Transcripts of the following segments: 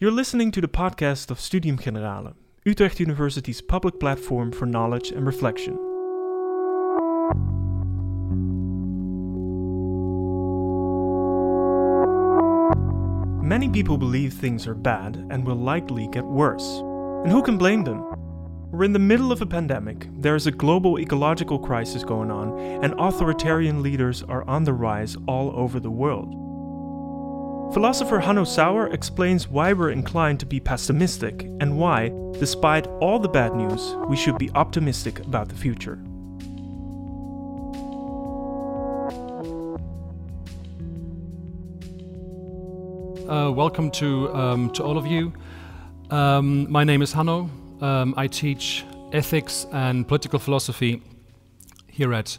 You're listening to the podcast of Studium Generale, Utrecht University's public platform for knowledge and reflection. Many people believe things are bad and will likely get worse. And who can blame them? We're in the middle of a pandemic, there is a global ecological crisis going on, and authoritarian leaders are on the rise all over the world. Philosopher Hanno Sauer explains why we're inclined to be pessimistic and why, despite all the bad news, we should be optimistic about the future. Uh, welcome to, um, to all of you. Um, my name is Hanno. Um, I teach ethics and political philosophy here at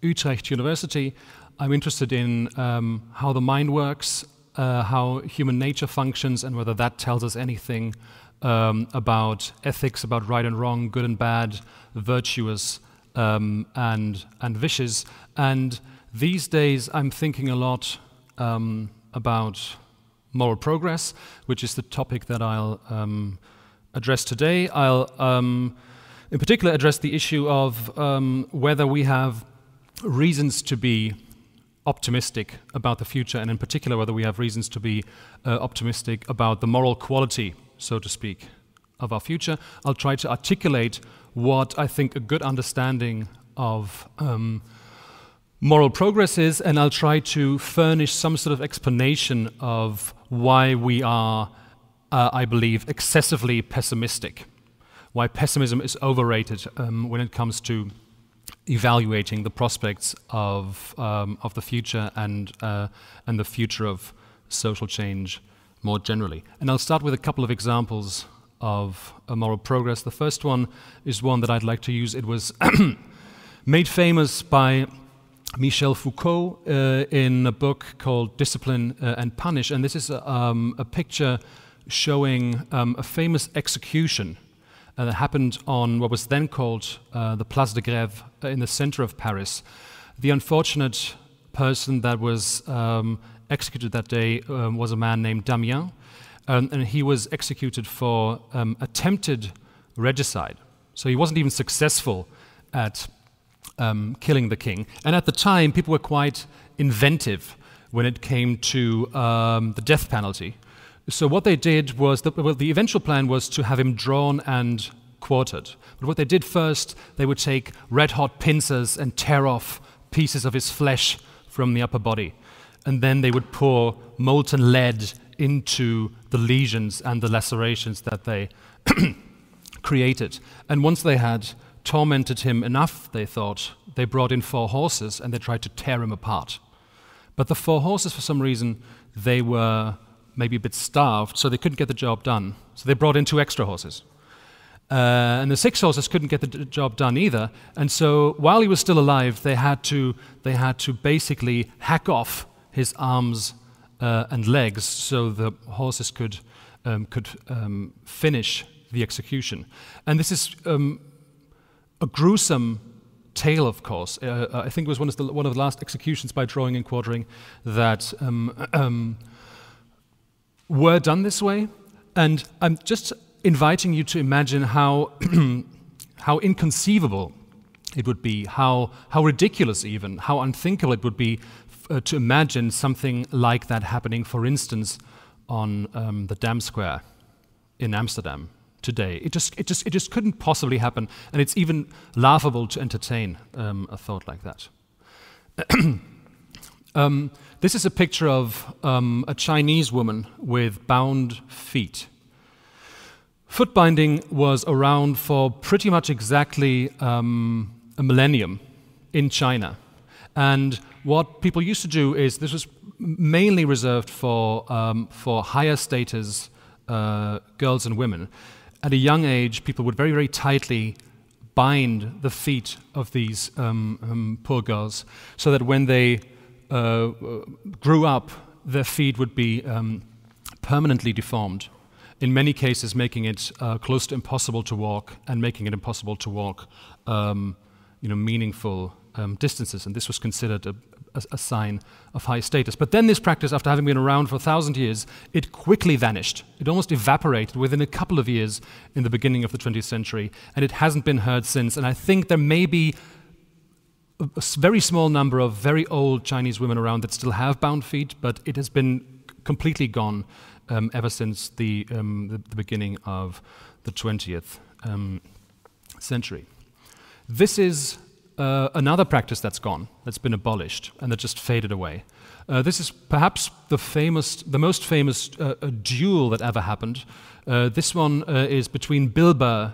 Utrecht University. I'm interested in um, how the mind works uh, how human nature functions and whether that tells us anything um, about ethics, about right and wrong, good and bad, virtuous um, and and vicious. And these days, I'm thinking a lot um, about moral progress, which is the topic that I'll um, address today. I'll, um, in particular, address the issue of um, whether we have reasons to be optimistic about the future, and in particular, whether we have reasons to be uh, optimistic about the moral quality, so to speak, of our future. I'll try to articulate what I think a good understanding of um, moral progress is, and I'll try to furnish some sort of explanation of why we are, uh, I believe, excessively pessimistic, why pessimism is overrated um, when it comes to evaluating the prospects of, um, of the future and, uh, and the future of social change more generally. And I'll start with a couple of examples of moral progress. The first one is one that I'd like to use. It was made famous by Michel Foucault uh, in a book called Discipline uh, and Punish. And this is a, um, a picture showing um, a famous execution uh, that happened on what was then called uh, the Place de Grève uh, in the center of Paris. The unfortunate person that was um, executed that day um, was a man named Damien, and he was executed for um, attempted regicide. So he wasn't even successful at um, killing the king. And at the time, people were quite inventive when it came to um, the death penalty. So what they did was, the, well, the eventual plan was to have him drawn and quartered. But what they did first, they would take red hot pincers and tear off pieces of his flesh from the upper body. And then they would pour molten lead into the lesions and the lacerations that they created. And once they had tormented him enough, they thought, they brought in four horses and they tried to tear him apart. But the four horses, for some reason, they were maybe a bit starved, so they couldn't get the job done. So they brought in two extra horses. Uh, and the six horses couldn't get the d- job done either. And so while he was still alive, they had to, they had to basically hack off his arms uh, and legs so the horses could, um, could um, finish the execution. And this is um, a gruesome tale, of course. Uh, I think it was one of, the, one of the last executions by drawing and quartering that um, um, were done this way. And I'm just inviting you to imagine how, how inconceivable it would be, how, how ridiculous even, how unthinkable it would be uh, to imagine something like that happening, for instance, on um, the Dam Square in Amsterdam today. It just, it, just, it just couldn't possibly happen, and it's even laughable to entertain um, a thought like that. um, this is a picture of um, a Chinese woman with bound feet. Foot binding was around for pretty much exactly um, a millennium in China. And what people used to do is this was mainly reserved for, um, for higher status uh, girls and women. At a young age, people would very, very tightly bind the feet of these um, um poor girls so that when they uh, grew up, their feet would be um, permanently deformed. In many cases, making it uh, close to impossible to walk and making it impossible to walk, um, you know, meaningful um, distances. And this was considered a, a, a, sign of high status. But then this practice, after having been around for a thousand years, it quickly vanished. It almost evaporated within a couple of years in the beginning of the 20th century, and it hasn't been heard since. And I think there may be a, a very small number of very old Chinese women around that still have bound feet, but it has been completely gone um, ever since the, um, the, the, beginning of the 20th um, century. This is uh, another practice that's gone, that's been abolished, and that just faded away. Uh, this is perhaps the famous, the most famous uh, duel that ever happened. Uh, this one uh, is between Bill Burr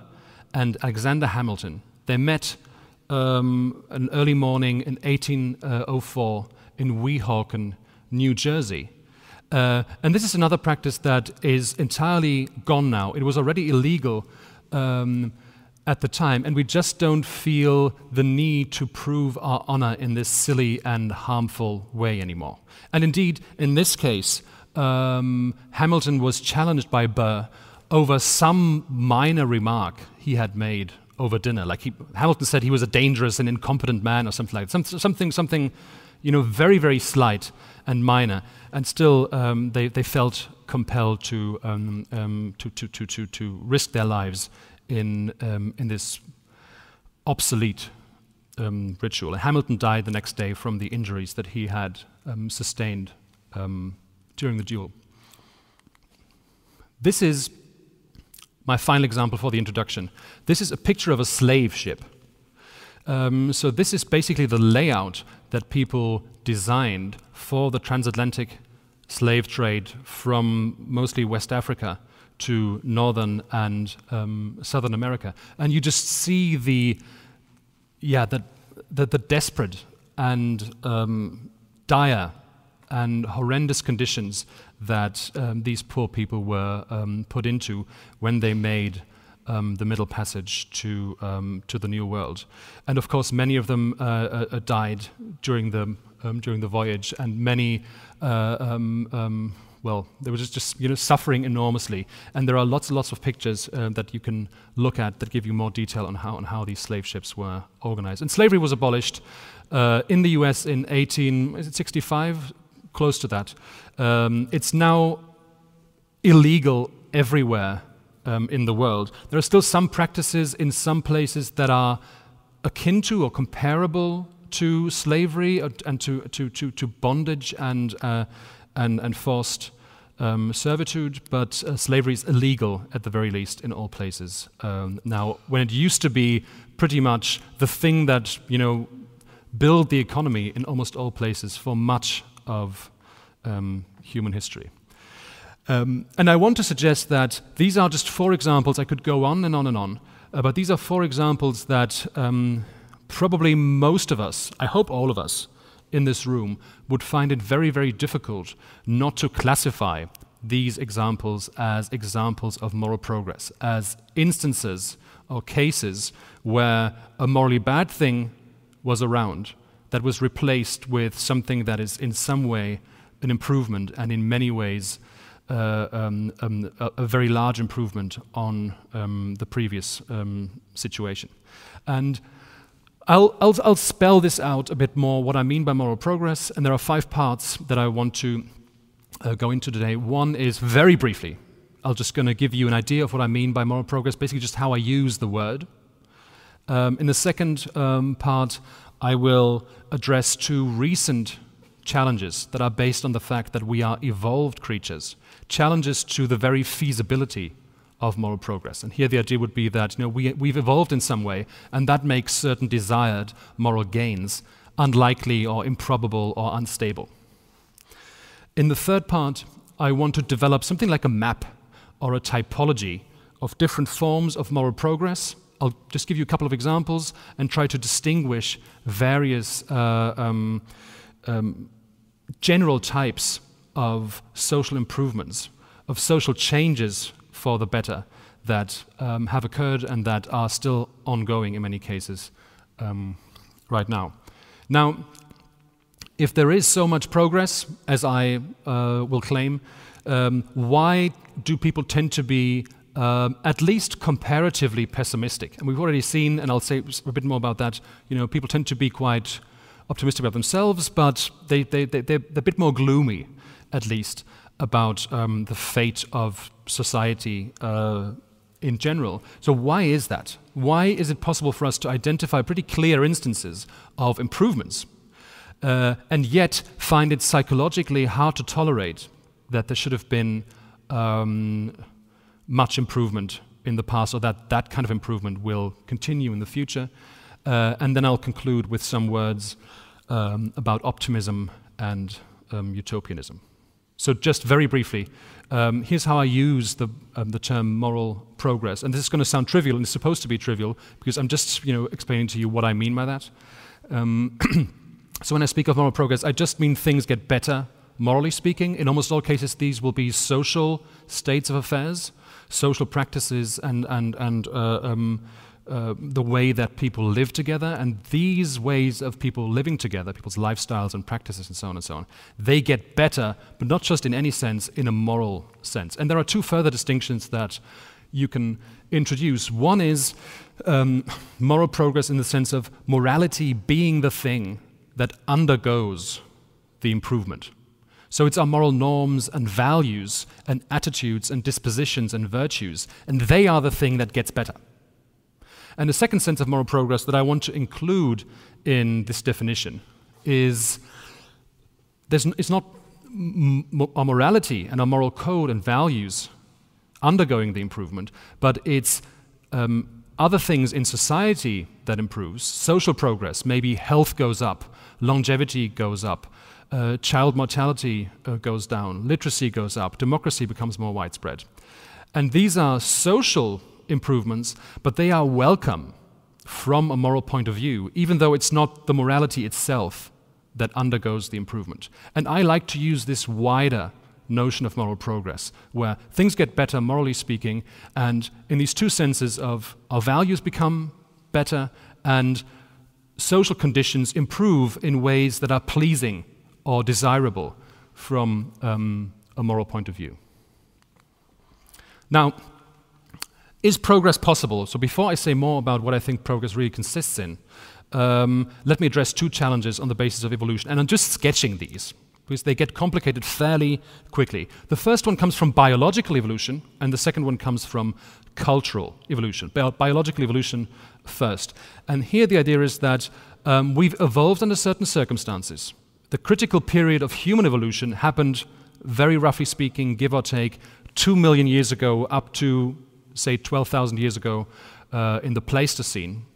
and Alexander Hamilton. They met um, an early morning in 1804 in Weehawken, New Jersey. Uh, and this is another practice that is entirely gone now. It was already illegal um, at the time, and we just don't feel the need to prove our honor in this silly and harmful way anymore. And indeed, in this case, um, Hamilton was challenged by Burr over some minor remark he had made over dinner. Like he, Hamilton said he was a dangerous and incompetent man or something like that. Some, something, something, you know, very, very slight and minor. And still, um, they, they felt compelled to, um, um, to, to, to, to, to risk their lives in, um, in this obsolete um, ritual. And Hamilton died the next day from the injuries that he had um, sustained during the duel. This is my final example for the introduction. This is a picture of a slave ship. Um, so this is basically the layout that people designed for the transatlantic slave trade from mostly West Africa to northern and um, southern America, and you just see the yeah the the, the desperate and um, dire and horrendous conditions that um, these poor people were um, put into when they made um, the Middle Passage to, um, to the New World. And of course, many of them uh, uh, uh died during the, um, during the voyage, and many, uh, um, well, they were just, just you know, suffering enormously. And there are lots and lots of pictures uh, that you can look at that give you more detail on how, on how these slave ships were organized. And slavery was abolished uh, in the US in 1865, close to that. Um, it's now illegal everywhere um, in the world. There are still some practices in some places that are akin to or comparable to slavery and to, to, to, to bondage and, uh, and, and forced um, servitude, but uh, slavery is illegal at the very least in all places. Um, now, when it used to be pretty much the thing that, you know, built the economy in almost all places for much of um, human history. Um, and I want to suggest that these are just four examples. I could go on and on and on, uh, but these are four examples that um, probably most of us, I hope all of us in this room, would find it very, very difficult not to classify these examples as examples of moral progress, as instances or cases where a morally bad thing was around that was replaced with something that is in some way an improvement and in many ways uh, um, um, a, a, very large improvement on um, the previous um, situation. And I'll, I'll, I'll, spell this out a bit more what I mean by moral progress, and there are five parts that I want to uh, go into today. One is very briefly, I'm just going to give you an idea of what I mean by moral progress, basically just how I use the word. Um, in the second um, part, I will address two recent challenges that are based on the fact that we are evolved creatures challenges to the very feasibility of moral progress. And here the idea would be that you know, we, we've evolved in some way, and that makes certain desired moral gains unlikely or improbable or unstable. In the third part, I want to develop something like a map or a typology of different forms of moral progress. I'll just give you a couple of examples and try to distinguish various uh, um, um, general types of social improvements, of social changes for the better that um, have occurred and that are still ongoing in many cases um, right now. Now, if there is so much progress, as I uh, will claim, um, why do people tend to be um, at least comparatively pessimistic? And we've already seen, and I'll say a bit more about that, you know, people tend to be quite optimistic about themselves, but they, they, they, they're a bit more gloomy, at least, about um, the fate of society uh, in general. So, why is that? Why is it possible for us to identify pretty clear instances of improvements uh, and yet find it psychologically hard to tolerate that there should have been um, much improvement in the past or that that kind of improvement will continue in the future? Uh, and then I'll conclude with some words um, about optimism and um, utopianism. So, just very briefly, um, here's how I use the, um, the term moral progress. And this is going to sound trivial, and it's supposed to be trivial, because I'm just you know, explaining to you what I mean by that. Um, so, when I speak of moral progress, I just mean things get better, morally speaking. In almost all cases, these will be social states of affairs, social practices, and, and, and uh, um, uh, the way that people live together, and these ways of people living together, people's lifestyles and practices, and so on and so on, they get better, but not just in any sense, in a moral sense. And there are two further distinctions that you can introduce. One is um, moral progress in the sense of morality being the thing that undergoes the improvement. So it's our moral norms and values and attitudes and dispositions and virtues, and they are the thing that gets better. And the second sense of moral progress that I want to include in this definition is it's not our morality and our moral code and values undergoing the improvement, but it's um, other things in society that improves. Social progress, maybe health goes up, longevity goes up, uh, child mortality uh, goes down, literacy goes up, democracy becomes more widespread. And these are social improvements, but they are welcome from a moral point of view, even though it's not the morality itself that undergoes the improvement. And I like to use this wider notion of moral progress, where things get better, morally speaking, and in these two senses of our values become better and social conditions improve in ways that are pleasing or desirable from um, a moral point of view. Now, is progress possible? So, before I say more about what I think progress really consists in, um, let me address two challenges on the basis of evolution. And I'm just sketching these because they get complicated fairly quickly. The first one comes from biological evolution, and the second one comes from cultural evolution. Bi- biological evolution first. And here the idea is that um, we've evolved under certain circumstances. The critical period of human evolution happened, very roughly speaking, give or take, two million years ago up to say, 12,000 years ago uh, in the Pleistocene.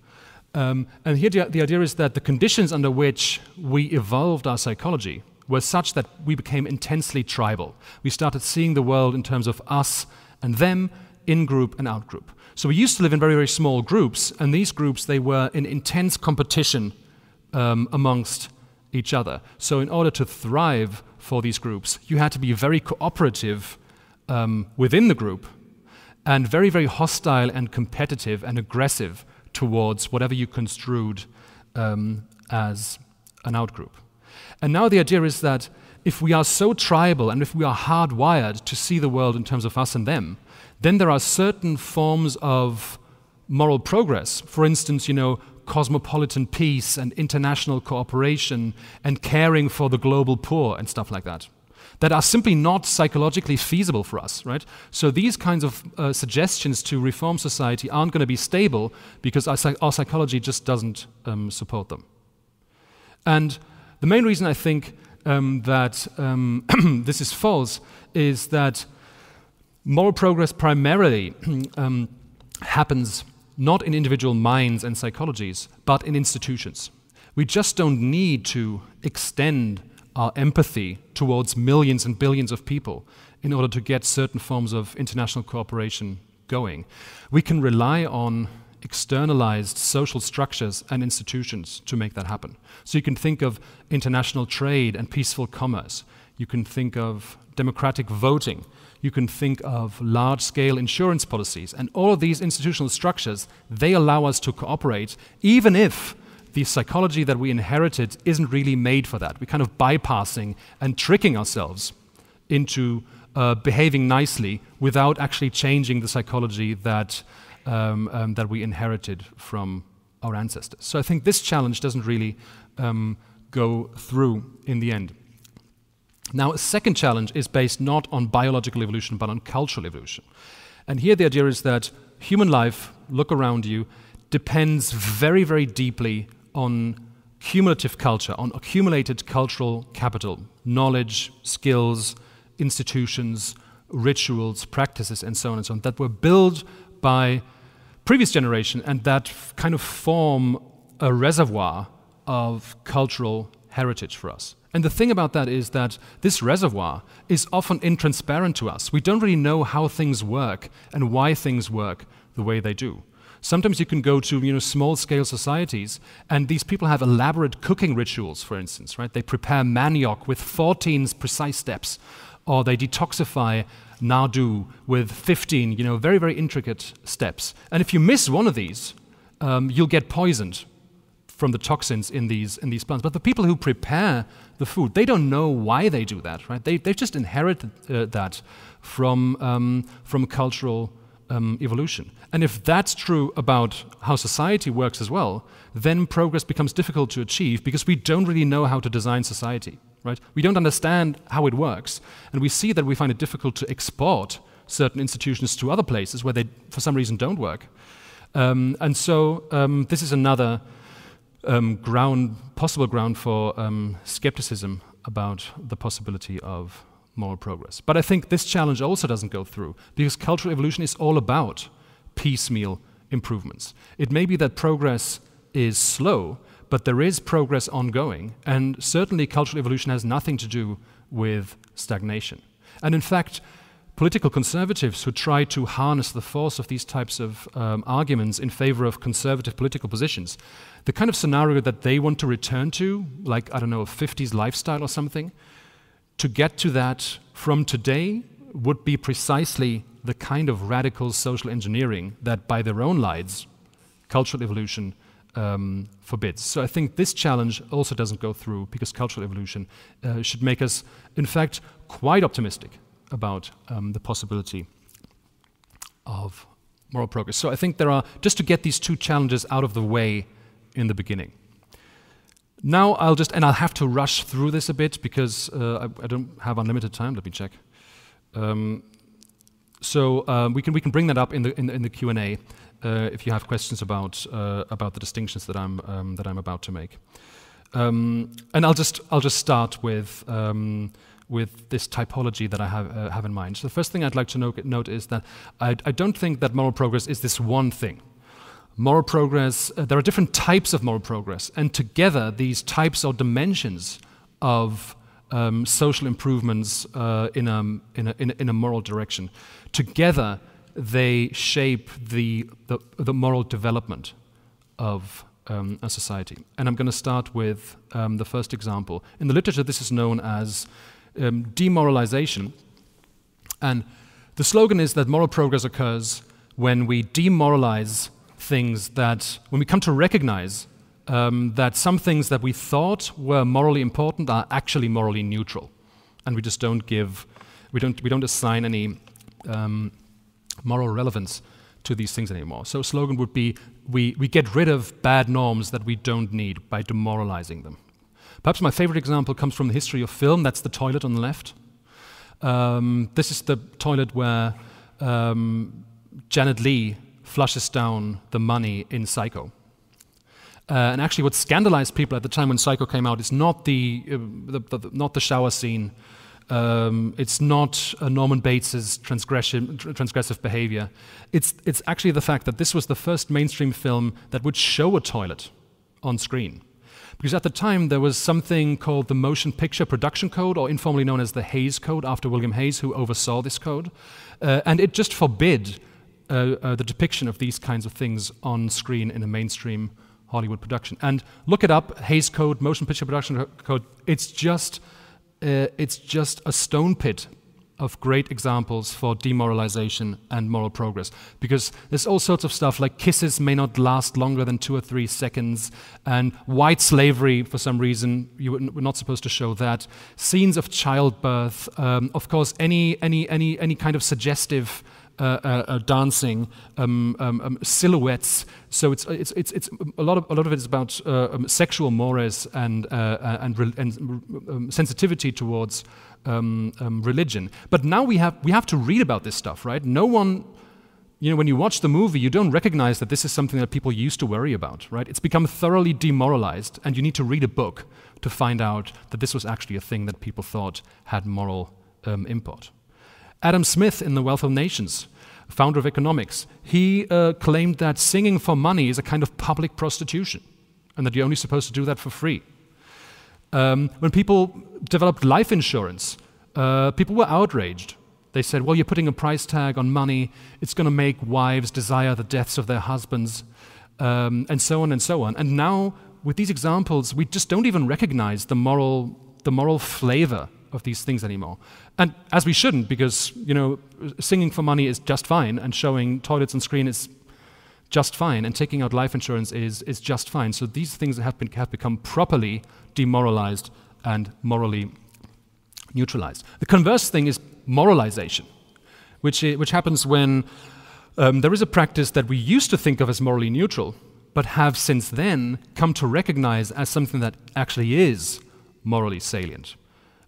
Um, and here the, the idea is that the conditions under which we evolved our psychology were such that we became intensely tribal. We started seeing the world in terms of us and them, in group and out group. So we used to live in very, very small groups, and these groups, they were in intense competition um, amongst each other. So in order to thrive for these groups, you had to be very cooperative um, within the group and very, very hostile and competitive and aggressive towards whatever you construed um, as an outgroup. And now the idea is that if we are so tribal and if we are hardwired to see the world in terms of us and them, then there are certain forms of moral progress. For instance, you know, cosmopolitan peace and international cooperation and caring for the global poor and stuff like that that are simply not psychologically feasible for us, right? So these kinds of uh, suggestions to reform society aren't going to be stable because our, our psychology just doesn't um, support them. And the main reason I think um, that um, this is false is that moral progress primarily um, happens not in individual minds and psychologies, but in institutions. We just don't need to extend our empathy towards millions and billions of people in order to get certain forms of international cooperation going. We can rely on externalized social structures and institutions to make that happen. So you can think of international trade and peaceful commerce. You can think of democratic voting. You can think of large scale insurance policies. And all of these institutional structures, they allow us to cooperate, even if the psychology that we inherited isn't really made for that. We're kind of bypassing and tricking ourselves into uh, behaving nicely without actually changing the psychology that, um, um, that we inherited from our ancestors. So I think this challenge doesn't really um, go through in the end. Now, a second challenge is based not on biological evolution but on cultural evolution. And here the idea is that human life, look around you, depends very, very deeply on cumulative culture, on accumulated cultural capital, knowledge, skills, institutions, rituals, practices, and so on and so on, that were built by previous generation and that kind of form a reservoir of cultural heritage for us. And the thing about that is that this reservoir is often intransparent to us. We don't really know how things work and why things work the way they do. Sometimes you can go to you know, small scale societies, and these people have elaborate cooking rituals, for instance, right? They prepare manioc with 14 precise steps, or they detoxify nardoo with 15, you know, very, very intricate steps. And if you miss one of these, um, you'll get poisoned from the toxins in these, in these plants. But the people who prepare the food, they don't know why they do that, right? They, they've just inherited uh, that from, um, from cultural um, evolution. And if that's true about how society works as well, then progress becomes difficult to achieve because we don't really know how to design society, right? We don't understand how it works, and we see that we find it difficult to export certain institutions to other places where they, for some reason, don't work. Um, and so um, this is another um, ground, possible ground for um, skepticism about the possibility of moral progress. But I think this challenge also doesn't go through because cultural evolution is all about piecemeal improvements. It may be that progress is slow, but there is progress ongoing, and certainly cultural evolution has nothing to do with stagnation. And in fact, political conservatives who try to harness the force of these types of um, arguments in favor of conservative political positions, the kind of scenario that they want to return to, like, I don't know, a 50s lifestyle or something, to get to that from today would be precisely the kind of radical social engineering that, by their own lights, cultural evolution um, forbids. So I think this challenge also doesn't go through because cultural evolution uh, should make us, in fact, quite optimistic about um, the possibility of moral progress. So I think there are, just to get these two challenges out of the way in the beginning. Now I'll just, and I'll have to rush through this a bit because uh, I, I, don't have unlimited time. Let me check. Um, so um, we can we can bring that up in the in, in the Q and A uh, if you have questions about uh, about the distinctions that I'm um, that I'm about to make. Um, and I'll just I'll just start with um, with this typology that I have, uh, have in mind. So the first thing I'd like to note, note is that I, I, don't think that moral progress is this one thing. Moral progress, uh, there are different types of moral progress, and together these types or dimensions of um, social improvements uh, in, a, in, a, in, a, moral direction, together they shape the, the, the moral development of um, a society. And I'm going to start with um, the first example. In the literature, this is known as um, demoralization. And the slogan is that moral progress occurs when we demoralize things that, when we come to recognize um, that some things that we thought were morally important are actually morally neutral. And we just don't give, we don't, we don't assign any um, moral relevance to these things anymore. So, a slogan would be we, we get rid of bad norms that we don't need by demoralizing them. Perhaps my favorite example comes from the history of film. That's the toilet on the left. Um, this is the toilet where um, Janet Leigh flushes down the money in Psycho. Uh, and actually, what scandalized people at the time when Psycho came out is not the, uh, the, the, not the shower scene. Um, it's not uh, Norman Bates's transgression, transgressive behavior. It's, it's actually the fact that this was the first mainstream film that would show a toilet on screen. Because at the time, there was something called the Motion Picture Production Code, or informally known as the Hays Code, after William Hays, who oversaw this code. Uh, and it just forbid uh, uh, the depiction of these kinds of things on screen in a mainstream Hollywood production. And look it up, Hays Code, Motion Picture Production Code. It's just, uh, it's just a stone pit of great examples for demoralization and moral progress. Because there's all sorts of stuff like kisses may not last longer than two or three seconds, and white slavery, for some reason, you were not supposed to show that. Scenes of childbirth, um, of course, any, any, any, any kind of suggestive dancing, um, um, um, silhouettes. So it's, it's, it's, it's a, lot of, a lot of it is about uh, sexual mores and, uh, and, re- and sensitivity towards religion. But now we have, we have to read about this stuff, right? No one you know, when you watch the movie, you don't recognize that this is something that people used to worry about, right? It's become thoroughly demoralized, and you need to read a book to find out that this was actually a thing that people thought had moral um, import. Adam Smith in The Wealth of Nations, founder of economics, he uh, claimed that singing for money is a kind of public prostitution, and that you're only supposed to do that for free. Um, when people developed life insurance, uh, people were outraged they said, well, you're putting a price tag on money, it's going to make wives desire the deaths of their husbands, um, and so on and so on. And now, with these examples, we just don't even recognize the moral, the moral flavor of these things anymore. And as we shouldn't, because, you know, singing for money is just fine, and showing toilets on screen is just fine, and taking out life insurance is, is just fine. So these things have, been, have become properly demoralized and morally neutralized. The converse thing is moralization, which, which happens when um, there is a practice that we used to think of as morally neutral, but have since then come to recognize as something that actually is morally salient.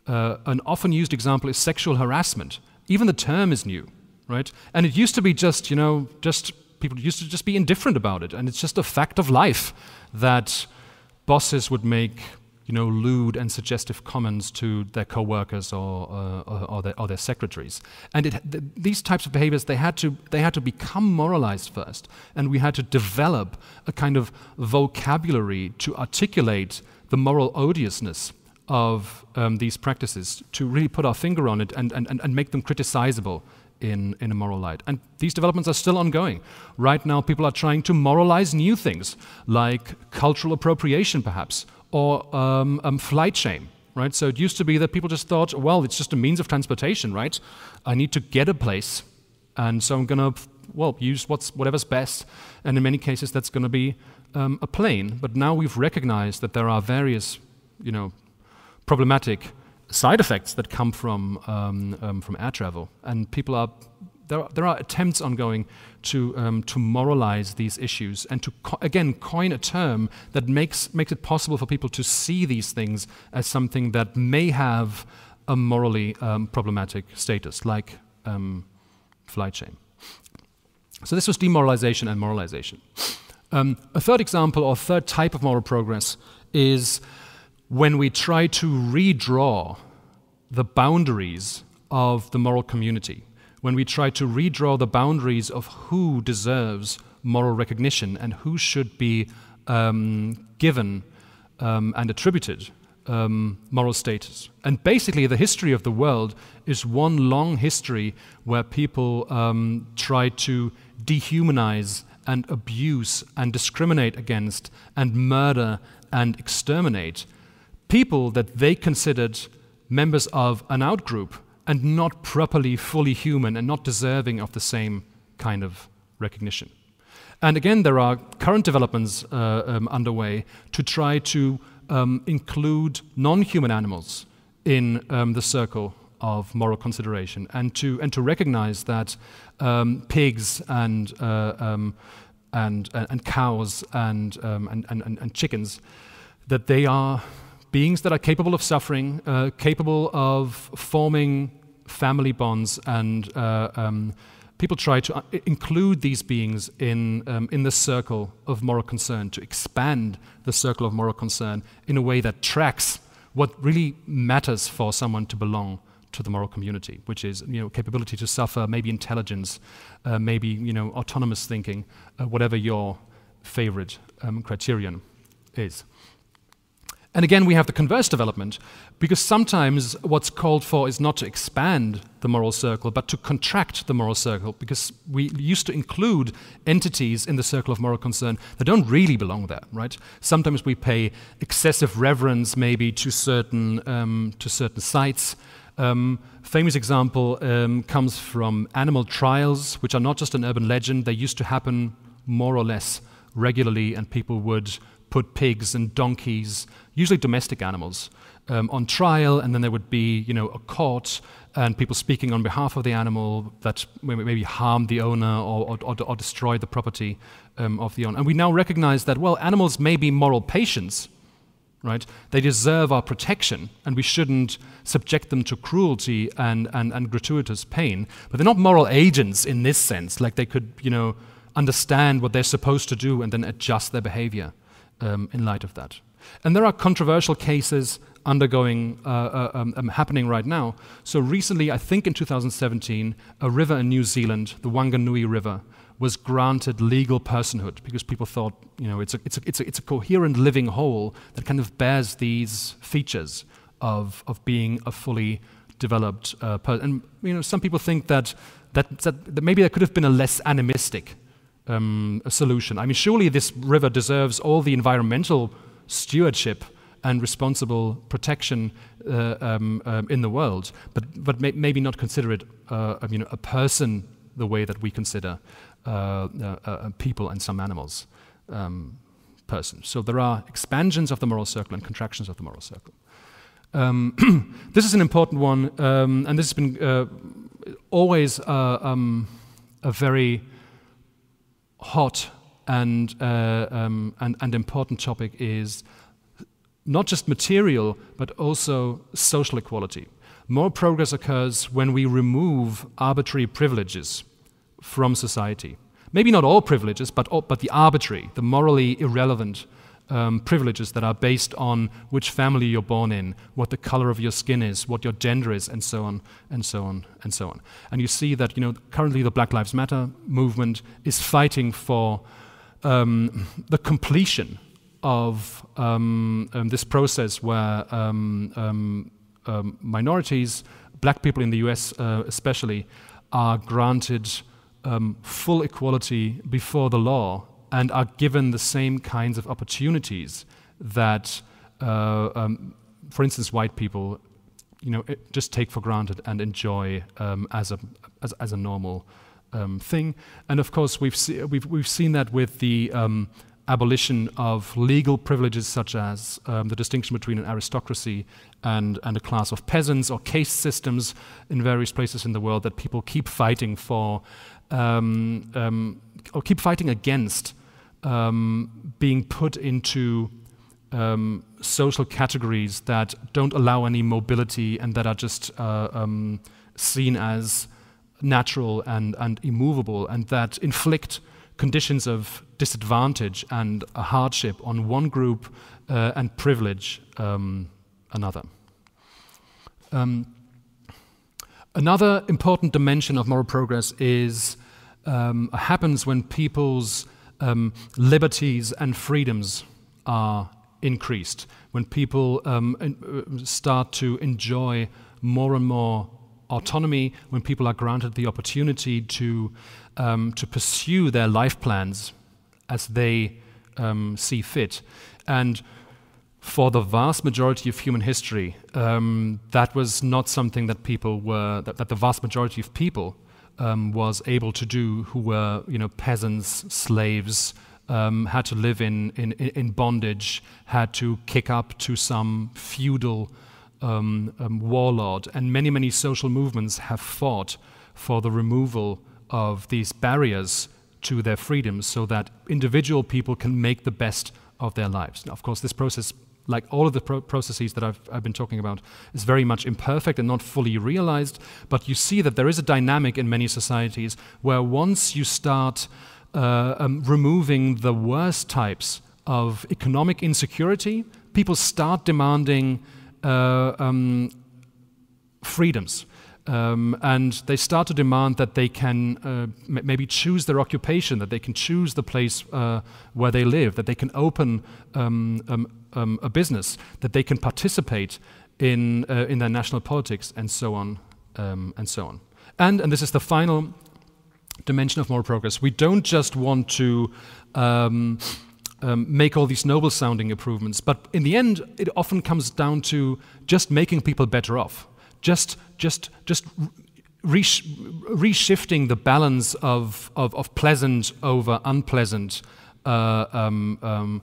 Uh, an often used example is sexual harassment. Even the term is new, right? And it used to be just, you know, just people used to just be indifferent about it. And it's just a fact of life that bosses would make you know, lewd and suggestive comments to their co-workers or, uh, or, their, or, their, secretaries. And it, th- these types of behaviors, they had, to, they had to become moralized first. And we had to develop a kind of vocabulary to articulate the moral odiousness of um, these practices, to really put our finger on it and, and, and make them criticizable in, in a moral light. And these developments are still ongoing. Right now, people are trying to moralize new things, like cultural appropriation, perhaps, or um, um, flight shame, right? So it used to be that people just thought, well, it's just a means of transportation, right? I need to get a place, and so I'm going to, well, use what's, whatever's best. And in many cases, that's going to be um, a plane. But now we've recognized that there are various, you know, problematic side effects that come from, um, um, from air travel, and people are there are, there are attempts ongoing to, um, to moralize these issues and to, co- again, coin a term that makes, makes it possible for people to see these things as something that may have a morally um, problematic status, like um, flight shame. So this was demoralization and moralization. Um, a third example or third type of moral progress is when we try to redraw the boundaries of the moral community when we try to redraw the boundaries of who deserves moral recognition and who should be um, given um, and attributed um, moral status. And basically, the history of the world is one long history where people um, try to dehumanize and abuse and discriminate against and murder and exterminate people that they considered members of an outgroup and not properly fully human and not deserving of the same kind of recognition. And again, there are current developments uh, um, underway to try to um, include non human animals in um, the circle of moral consideration and to, and to recognize that um, pigs and, uh, um, and, and cows and, um, and, and, and chickens, that they are beings that are capable of suffering, uh, capable of forming family bonds, and uh, um, people try to uh, include these beings in, um, in the circle of moral concern, to expand the circle of moral concern in a way that tracks what really matters for someone to belong to the moral community, which is you know capability to suffer, maybe intelligence, uh, maybe you know autonomous thinking, uh, whatever your favorite um, criterion is. And again, we have the converse development, because sometimes what's called for is not to expand the moral circle, but to contract the moral circle, because we used to include entities in the circle of moral concern that don't really belong there, right? Sometimes we pay excessive reverence, maybe, to certain, um, to certain sites. Um, famous example um, comes from animal trials, which are not just an urban legend, they used to happen more or less regularly, and people would put pigs and donkeys, usually domestic animals, um, on trial, and then there would be, you know, a court and people speaking on behalf of the animal that maybe harmed the owner or, or, or destroyed the property um, of the owner. And we now recognize that, well, animals may be moral patients, right? They deserve our protection, and we shouldn't subject them to cruelty and, and, and gratuitous pain. But they're not moral agents in this sense, like they could, you know, understand what they're supposed to do and then adjust their behavior um, in light of that. And there are controversial cases undergoing, uh, uh, um, um, happening right now. So recently, I think in 2017, a river in New Zealand, the Whanganui River, was granted legal personhood because people thought, you know, it's a, it's a, it's a, it's a coherent living whole that kind of bears these features of, of being a fully developed uh, person. And, you know, some people think that, that, that, that maybe there could have been a less animistic um, solution. I mean, surely this river deserves all the environmental stewardship and responsible protection uh, um, um, in the world, but, but may, maybe not consider it uh, you know, a person the way that we consider uh, uh, uh people and some animals um, persons. So there are expansions of the moral circle and contractions of the moral circle. Um, this is an important one, um, and this has been uh, always um, a very hot and, um, and, and important topic is not just material, but also social equality. More progress occurs when we remove arbitrary privileges from society. Maybe not all privileges, but, all, but the arbitrary, the morally irrelevant um, privileges that are based on which family you're born in, what the color of your skin is, what your gender is, and so on, and so on, and so on. And you see that, you know, currently the Black Lives Matter movement is fighting for um, the completion of um, um, this process where um, um, minorities, black people in the US uh, especially, are granted full equality before the law and are given the same kinds of opportunities that, uh, for instance, white people, you know, just take for granted and enjoy as a as, as, a normal thing. And of course, we've se- we've we've seen that with the abolition of legal privileges such as um, the distinction between an aristocracy and, and a class of peasants or caste systems in various places in the world that people keep fighting for um, um, or keep fighting against um, being put into um, social categories that don't allow any mobility and that are just uh, um, seen as natural and, and immovable and that inflict conditions of disadvantage and hardship on one group uh, and privilege um, another. Um, another important dimension of moral progress is um, happens when people's um, liberties and freedoms are increased, when people um, uh, start to enjoy more and more autonomy, when people are granted the opportunity to, um, to pursue their life plans as they um, see fit. And for the vast majority of human history, um, that was not something that people were, that, that the vast majority of people um, was able to do who were, you know, peasants, slaves, um, had to live in, in, in bondage, had to kick up to some feudal um, um, warlord, and many, many social movements have fought for the removal of these barriers to their freedoms so that individual people can make the best of their lives. Now, of course, this process, like all of the pro- processes that I've, I've been talking about, is very much imperfect and not fully realized, but you see that there is a dynamic in many societies where once you start uh, um, removing the worst types of economic insecurity, people start demanding uh, um, freedoms. Um, and they start to demand that they can uh, m- maybe choose their occupation, that they can choose the place uh, where they live, that they can open um, um, um a business, that they can participate in, uh, in their national politics, and so on um, and so on. And, and this is the final dimension of moral progress, we don't just want to um, make all these noble sounding improvements. But in the end, it often comes down to just making people better off, just, just, just resh- reshifting the balance of, of, of, pleasant over unpleasant uh, um, um,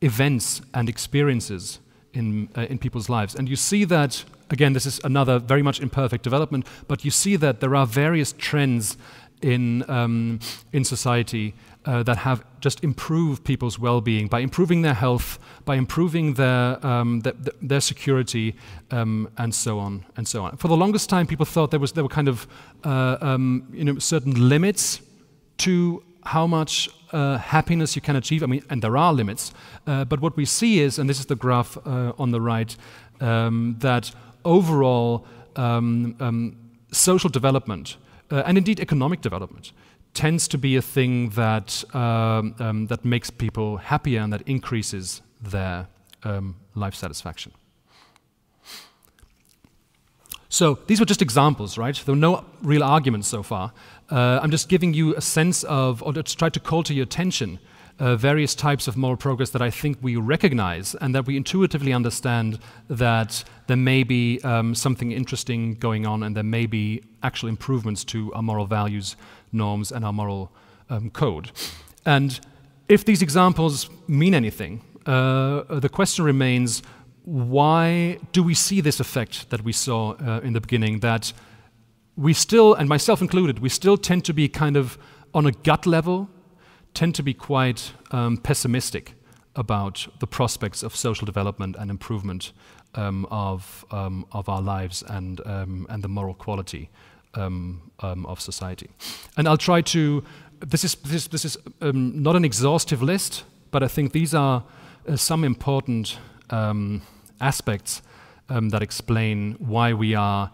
events and experiences in, uh, in people's lives. And you see that, again, this is another very much imperfect development, but you see that there are various trends in, um, in society uh, that have just improved people's well-being by improving their health, by improving their um, their, their, security, um, and so on and so on. For the longest time, people thought there was there were kind of uh, um, you know certain limits to how much uh, happiness you can achieve. I mean, and there are limits. Uh, but what we see is, and this is the graph uh, on the right, um, that overall um, um, social development uh, and indeed economic development tends to be a thing that um, um, that makes people happier and that increases their um, life satisfaction. So these were just examples, right? There were no real arguments so far. Uh, I'm just giving you a sense of, or to try to call to your attention uh, various types of moral progress that I think we recognize and that we intuitively understand that there may be um, something interesting going on and there may be actual improvements to our moral values, norms, and our moral um, code. And if these examples mean anything, uh, the question remains why do we see this effect that we saw uh, in the beginning that we still, and myself included, we still tend to be kind of on a gut level tend to be quite um, pessimistic about the prospects of social development and improvement um, of, um, of our lives and, um, and the moral quality um, um, of society. And I'll try to, this is, this, this is not an exhaustive list, but I think these are uh, some important aspects that explain why we are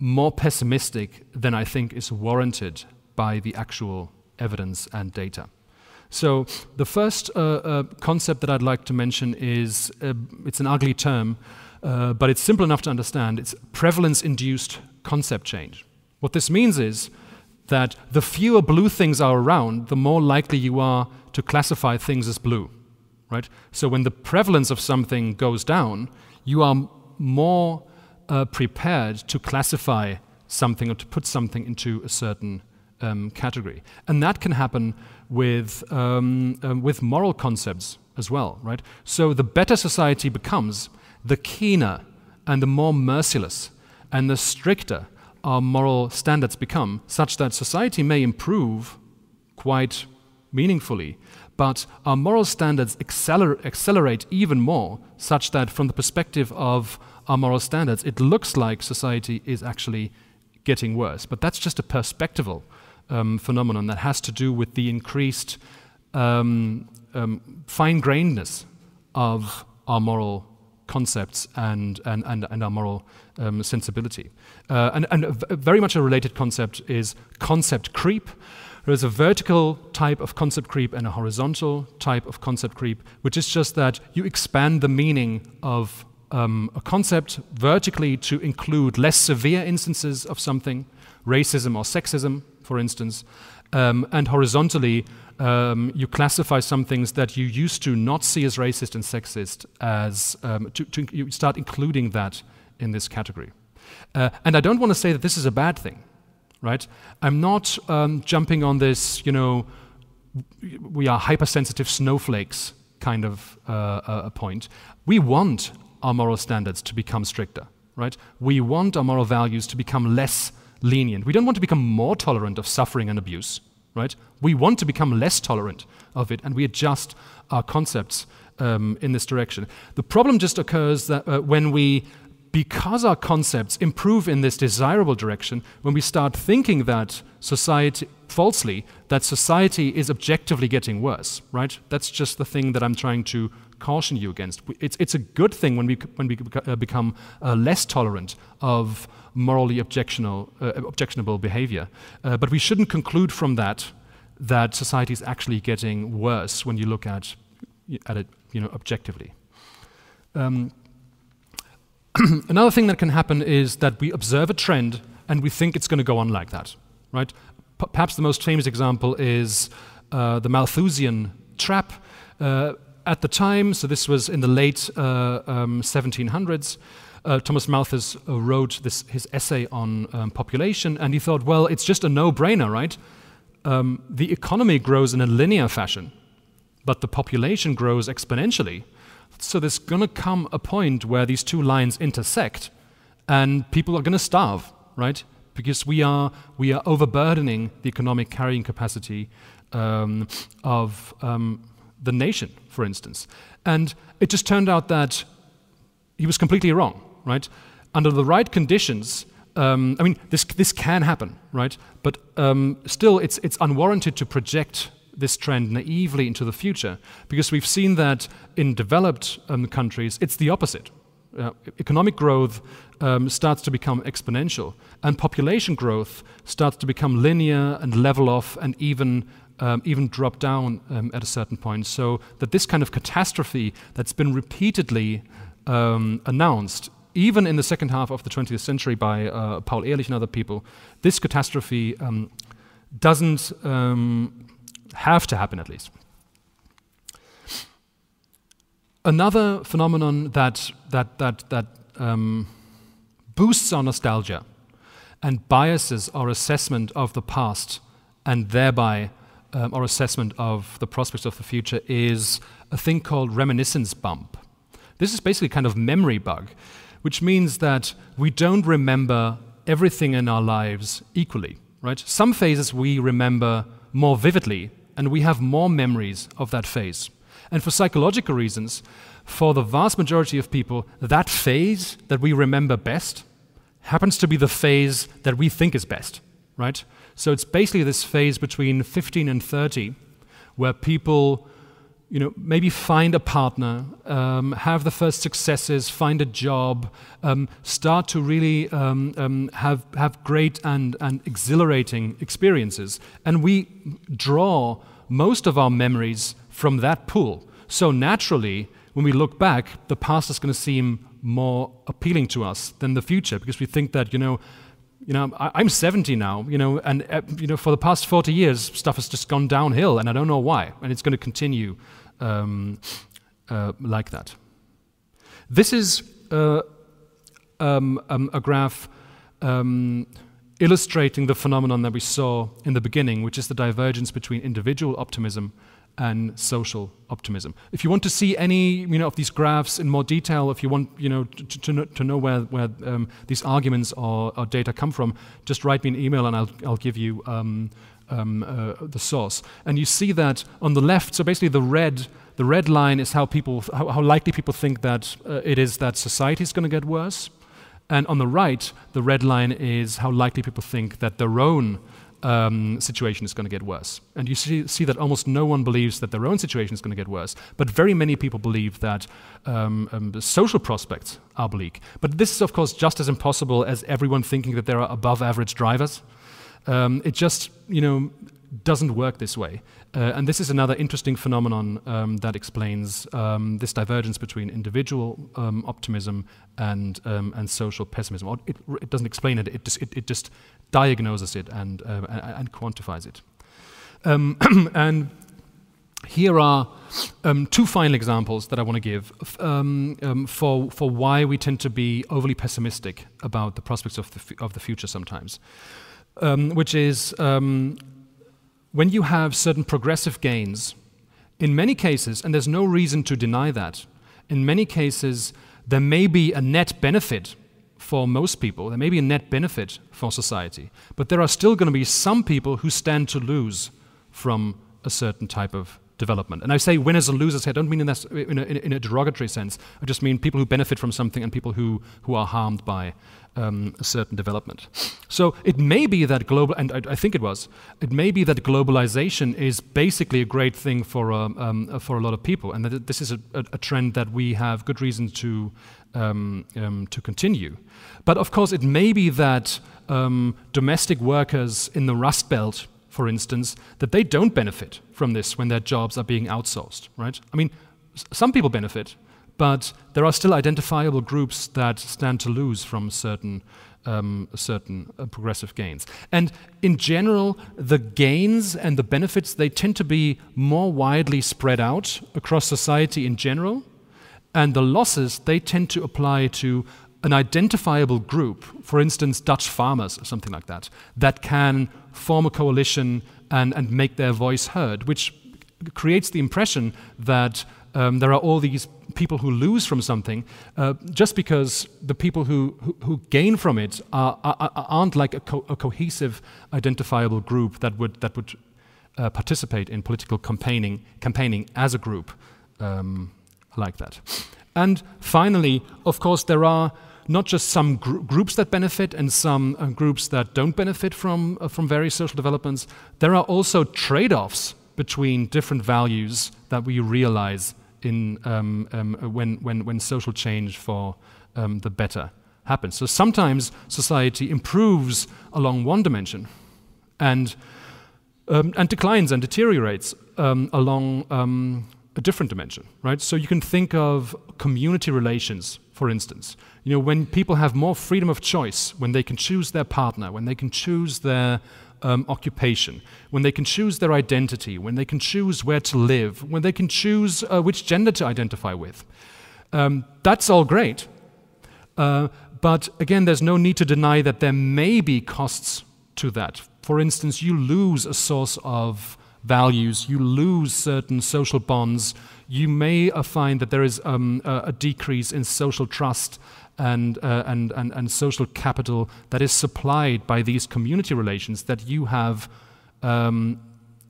more pessimistic than I think is warranted by the actual evidence and data. So the first uh, uh, concept that I'd like to mention is uh, it's an ugly term, uh, but it's simple enough to understand. It's prevalence-induced concept change. What this means is that the fewer blue things are around, the more likely you are to classify things as blue, right? So when the prevalence of something goes down, you are more uh, prepared to classify something or to put something into a certain um, category. And that can happen with, um, um, with moral concepts as well, right? So the better society becomes, the keener and the more merciless and the stricter our moral standards become, such that society may improve quite meaningfully, but our moral standards acceler accelerate even more, such that from the perspective of our moral standards, it looks like society is actually getting worse. But that's just a perspectival um, phenomenon that has to do with the increased um, um, fine grainedness of our moral concepts and, and, and, and our moral um, sensibility. Uh, and, and very much a related concept is concept creep. There's a vertical type of concept creep and a horizontal type of concept creep, which is just that you expand the meaning of um, a concept vertically to include less severe instances of something, racism or sexism, for instance, um, and horizontally, um, you classify some things that you used to not see as racist and sexist as um, to, to, you start including that in this category. Uh, and I don't want to say that this is a bad thing, right? I'm not um, jumping on this, you know, we are hypersensitive snowflakes kind of uh, a point. We want our moral standards to become stricter, right? We want our moral values to become less lenient. We don't want to become more tolerant of suffering and abuse, right? We want to become less tolerant of it, and we adjust our concepts um, in this direction. The problem just occurs that uh, when we, because our concepts improve in this desirable direction, when we start thinking that society, falsely, that society is objectively getting worse, right? That's just the thing that I'm trying to caution you against. It's, it's a good thing when we, when we uh, become uh, less tolerant of morally objectionable, uh, objectionable behavior. Uh, but we shouldn't conclude from that that society is actually getting worse when you look at, at it you know, objectively. Um, another thing that can happen is that we observe a trend and we think it's going to go on like that, right? P perhaps the most famous example is uh, the Malthusian trap. Uh, at the time, so this was in the late uh, um, 1700s, uh, Thomas Malthus uh, wrote this, his essay on um, population, and he thought, well, it's just a no-brainer, right? Um, the economy grows in a linear fashion, but the population grows exponentially. So there's going to come a point where these two lines intersect and people are going to starve, right? Because we are, we are overburdening the economic carrying capacity um, of um, the nation, for instance. And it just turned out that he was completely wrong, right? Under the right conditions, um, I mean, this, this can happen, right? But um, still, it's, it's unwarranted to project this trend naively into the future because we've seen that in developed um, countries, it's the opposite. Uh, economic growth um, starts to become exponential, and population growth starts to become linear and level off and even um, even drop down um, at a certain point. So that this kind of catastrophe that's been repeatedly um, announced, even in the second half of the 20th century by uh, Paul Ehrlich and other people, this catastrophe um, doesn't um, have to happen at least. Another phenomenon that, that, that, that um, boosts our nostalgia and biases our assessment of the past and thereby um, our assessment of the prospects of the future is a thing called reminiscence bump. This is basically kind of memory bug, which means that we don't remember everything in our lives equally, right? Some phases we remember more vividly, and we have more memories of that phase. And for psychological reasons, for the vast majority of people, that phase that we remember best happens to be the phase that we think is best, right? So it's basically this phase between 15 and 30 where people you know, maybe find a partner, um, have the first successes, find a job, um, start to really um, um, have, have great and, and exhilarating experiences. And we draw most of our memories from that pool. So naturally, when we look back, the past is going to seem more appealing to us than the future because we think that, you know, you know, I, am 70 now, you know, and uh, you know, for the past 40 years, stuff has just gone downhill, and I don't know why, and it's going to continue um, uh, like that. This is uh, um, um, a graph um, illustrating the phenomenon that we saw in the beginning, which is the divergence between individual optimism and social optimism. If you want to see any you know, of these graphs in more detail, if you want you know, to, to, know, to know where, where um, these arguments or, or, data come from, just write me an email and I'll, I'll give you um, um, uh, the source. And you see that on the left, so basically the red, the red line is how, people, how, how likely people think that uh, it is that society is going to get worse. And on the right, the red line is how likely people think that their own um, situation is going to get worse. And you see, see, that almost no one believes that their own situation is going to get worse, but very many people believe that um, um, social prospects are bleak. But this is, of course, just as impossible as everyone thinking that there are above average drivers. Um, it just, you know, doesn't work this way. Uh, and this is another interesting phenomenon um, that explains um, this divergence between individual um, optimism and, um, and social pessimism. Or it, it, doesn't explain it, it just, it, it just diagnoses it and, uh, and, quantifies it. Um, and here are um, two final examples that I want to give for, for why we tend to be overly pessimistic about the prospects of the, of the future sometimes. which is when you have certain progressive gains, in many cases, and there's no reason to deny that, in many cases, there may be a net benefit for most people, there may be a net benefit for society, but there are still going to be some people who stand to lose from a certain type of development. And I say winners and losers here, I don't mean in, in, a, in, a, derogatory sense. I just mean people who benefit from something and people who, who are harmed by um, a certain development. So it may be that global, and I, I, think it was, it may be that globalization is basically a great thing for, um, um, for a lot of people, and that this is a, a, a trend that we have good reason to, um, um, to continue. But of course, it may be that domestic workers in the Rust Belt for instance, that they don't benefit from this when their jobs are being outsourced, right? I mean, some people benefit, but there are still identifiable groups that stand to lose from certain um, certain uh, progressive gains. And in general, the gains and the benefits they tend to be more widely spread out across society in general, and the losses they tend to apply to an identifiable group, for instance, Dutch farmers or something like that, that can form a coalition and, and make their voice heard, which creates the impression that um, there are all these people who lose from something uh, just because the people who, who, who gain from it are, are, aren't like a, co- a, cohesive, identifiable group that would, that would uh, participate in political campaigning, campaigning as a group um, like that. And finally, of course, there are not just some gr- groups that benefit and some uh, groups that don't benefit from, uh, from various social developments. There are also trade offs between different values that we realize in, um, um, when, when, when social change for um, the better happens. So sometimes society improves along one dimension and, um, and declines and deteriorates um, along a different dimension, right? So you can think of community relations, for instance. You know, when people have more freedom of choice, when they can choose their partner, when they can choose their um, occupation, when they can choose their identity, when they can choose where to live, when they can choose uh, which gender to identify with. Um, that's all great. Uh, but again, there's no need to deny that there may be costs to that. For instance, you lose a source of values, you lose certain social bonds, you may uh, find that there is um, a, a, decrease in social trust and, uh, and, and, and social capital that is supplied by these community relations that you have um,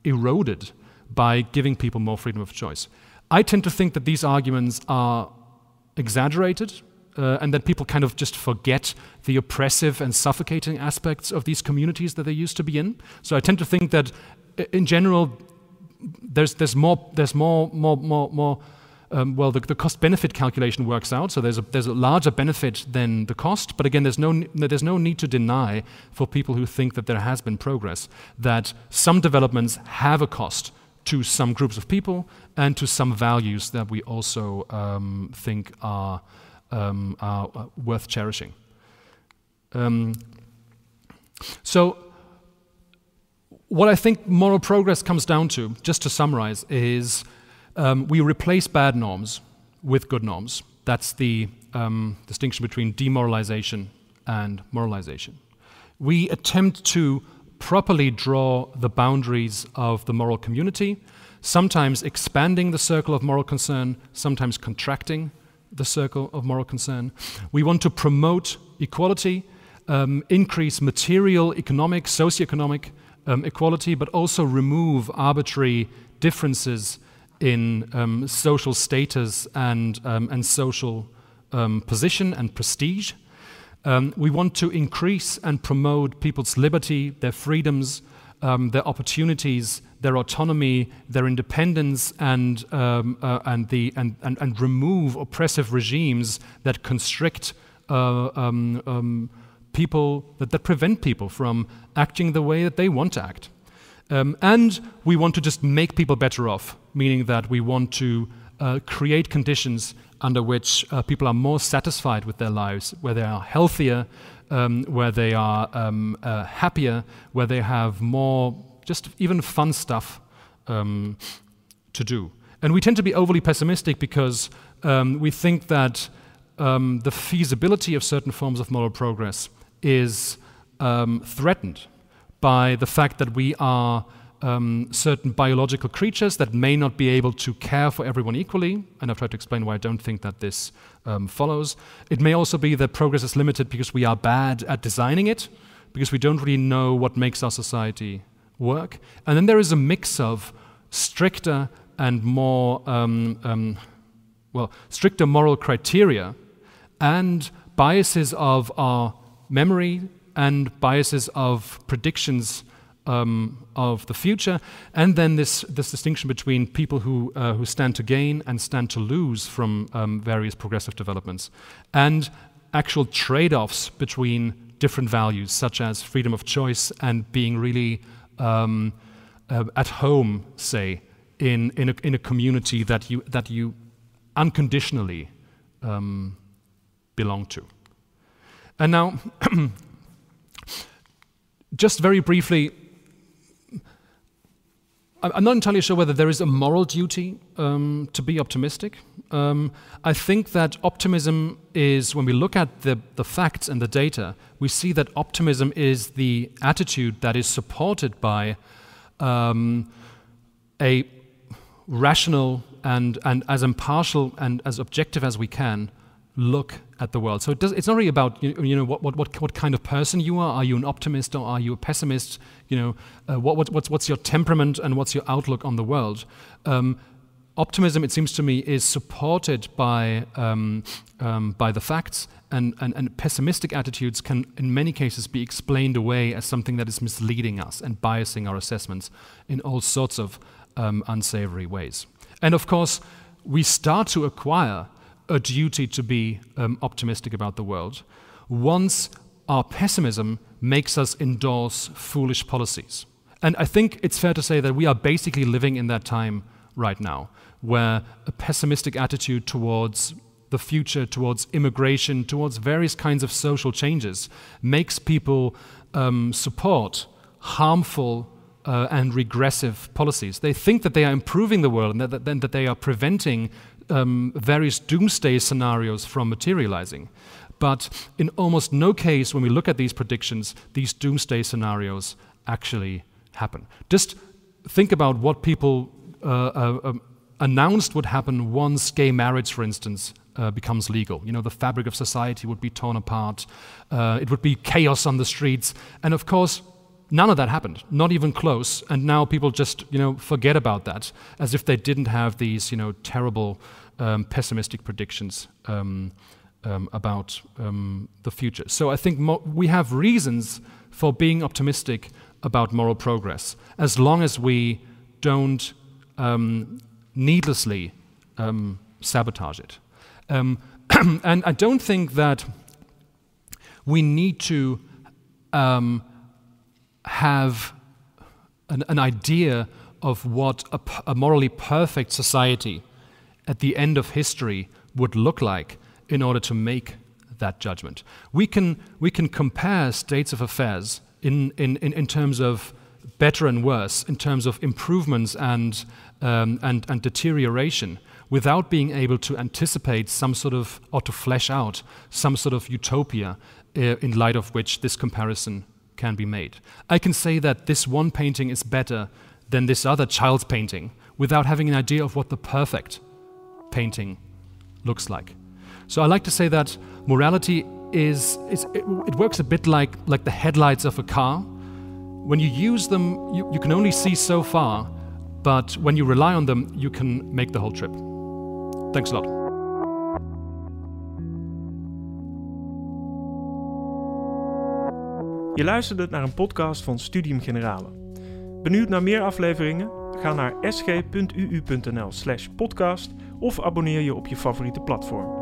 eroded by giving people more freedom of choice. I tend to think that these arguments are exaggerated uh, and that people kind of just forget the oppressive and suffocating aspects of these communities that they used to be in. So I tend to think that in general, there's, there's more, there's more, more, more, more um, well, the, the cost benefit calculation works out, so there's a, there's a larger benefit than the cost. But again, there's no, there's no need to deny for people who think that there has been progress that some developments have a cost to some groups of people and to some values that we also um, think are, um, are uh, worth cherishing. Um, so, what I think moral progress comes down to, just to summarize, is um, we replace bad norms with good norms. That's the um, distinction between demoralization and moralization. We attempt to properly draw the boundaries of the moral community, sometimes expanding the circle of moral concern, sometimes contracting the circle of moral concern. We want to promote equality, um, increase material, economic, socioeconomic um, equality, but also remove arbitrary differences in um, social status and, um, and social um, position and prestige. Um, we want to increase and promote people's liberty, their freedoms, um, their opportunities, their autonomy, their independence, and, um, uh, and, the, and, and, and, remove oppressive regimes that constrict uh, people, that, that prevent people from acting the way that they want to act. Um, and we want to just make people better off, meaning that we want to uh, create conditions under which uh, people are more satisfied with their lives, where they are healthier, um, where they are um, uh, happier, where they have more just even fun stuff um, to do. And we tend to be overly pessimistic because um, we think that um, the feasibility of certain forms of moral progress is threatened by the fact that we are um, certain biological creatures that may not be able to care for everyone equally, and I've tried to explain why I don't think that this um, follows. It may also be that progress is limited because we are bad at designing it, because we don't really know what makes our society work. And then there is a mix of stricter and more, um, um well, stricter moral criteria and biases of our memory, and biases of predictions um, of the future, and then this, this distinction between people who, uh, who stand to gain and stand to lose from um, various progressive developments, and actual trade offs between different values, such as freedom of choice and being really um, uh, at home, say, in, in, a, in a community that you, that you unconditionally um, belong to. And now, just very briefly, I'm not entirely sure whether there is a moral duty um, to be optimistic. Um, I think that optimism is, when we look at the, the facts and the data, we see that optimism is the attitude that is supported by um, a rational and, and as impartial and as objective as we can look at the world. So it does, it's not really about you, know what, what, what, what kind of person you are. Are you an optimist or are you a pessimist? You know uh, what, what, what's, what's your temperament and what's your outlook on the world? Um, optimism, it seems to me, is supported by um, um, by the facts, and, and, and pessimistic attitudes can, in many cases, be explained away as something that is misleading us and biasing our assessments in all sorts of um, unsavory ways. And of course, we start to acquire a duty to be um, optimistic about the world once our pessimism makes us endorse foolish policies. And I think it's fair to say that we are basically living in that time right now, where a pessimistic attitude towards the future, towards immigration, towards various kinds of social changes, makes people um, support harmful uh, and regressive policies. They think that they are improving the world and that, that, that they are preventing um, various doomsday scenarios from materializing. But in almost no case, when we look at these predictions, these doomsday scenarios actually happen. Just think about what people uh, uh, um, announced would happen once gay marriage, for instance, uh, becomes legal. You know, the fabric of society would be torn apart, uh, it would be chaos on the streets, and of course, None of that happened, not even close. And now people just, you know, forget about that as if they didn't have these, you know, terrible um, pessimistic predictions um, um, about um, the future. So I think we have reasons for being optimistic about moral progress, as long as we don't um, needlessly sabotage it. and I don't think that we need to have an, an idea of what a, a, morally perfect society at the end of history would look like in order to make that judgment. We can, we can compare states of affairs in, in, in, in terms of better and worse, in terms of improvements and, um, and, and deterioration, without being able to anticipate some sort of, or to flesh out some sort of utopia uh, in light of which this comparison can be made. I can say that this one painting is better than this other child's painting without having an idea of what the perfect painting looks like. So I like to say that morality is, it, it, works a bit like, like the headlights of a car. When you use them, you, you can only see so far, but when you rely on them, you can make the whole trip. Thanks a lot. Je luisterde naar een podcast van Studium Generale. Benieuwd naar meer afleveringen? Ga naar sg.uu.nl/podcast of abonneer je op je favoriete platform.